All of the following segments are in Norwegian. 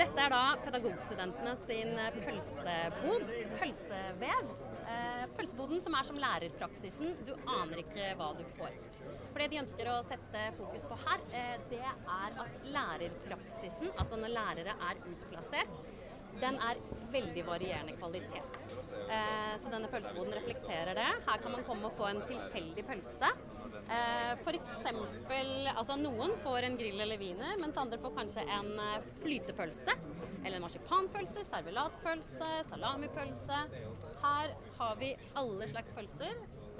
Dette er da pedagogstudentene sin pølsebod, pølsevev. Eh, pølseboden som er som lærerpraksisen. Du aner ikke hva du får. For det de ønsker å sette fokus på her, eh, det er at lærerpraksisen, altså når lærere er utplassert, den er veldig varierende kvalitet. Denne pølseboden reflekterer det. Her kan man komme og få en tilfeldig pølse. Eh, F.eks. Altså noen får en grill eller wiener, mens andre får kanskje en eh, flytepølse. Eller en marsipanpølse, servelatpølse, salamipølse. Her har vi alle slags pølser.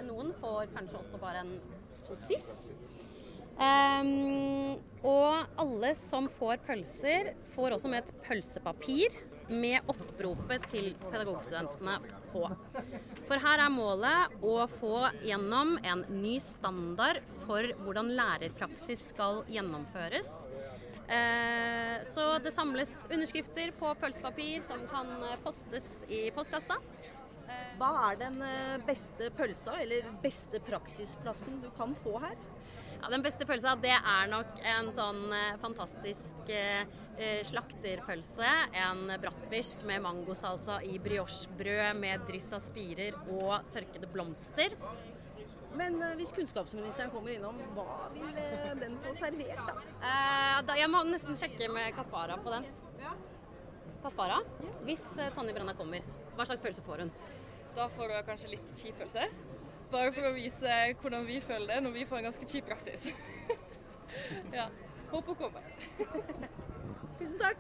Noen får kanskje også bare en sosis. Um, og alle som får pølser, får også med et pølsepapir med oppropet til pedagogstudentene på. For her er målet å få gjennom en ny standard for hvordan lærerpraksis skal gjennomføres. Eh, så det samles underskrifter på pølsepapir som kan postes i postkassa. Hva er den eh, beste pølsa eller beste praksisplassen du kan få her? Ja, Den beste pølsa det er nok en sånn eh, fantastisk eh, eh, slakterpølse. En bratwurst med mangosalsa i briochebrød med dryss av spirer og tørkede blomster. Men hvis kunnskapsministeren kommer innom, hva vil den få servert, da? Eh, da? Jeg må nesten sjekke med Kaspara på den. Kaspara, hvis eh, Tonje Brenna kommer, hva slags pølse får hun? Da får hun kanskje litt kjip pølse. Bare for å vise hvordan vi føler det når vi får en ganske kjip praksis. ja. Håper hun kommer. Tusen takk.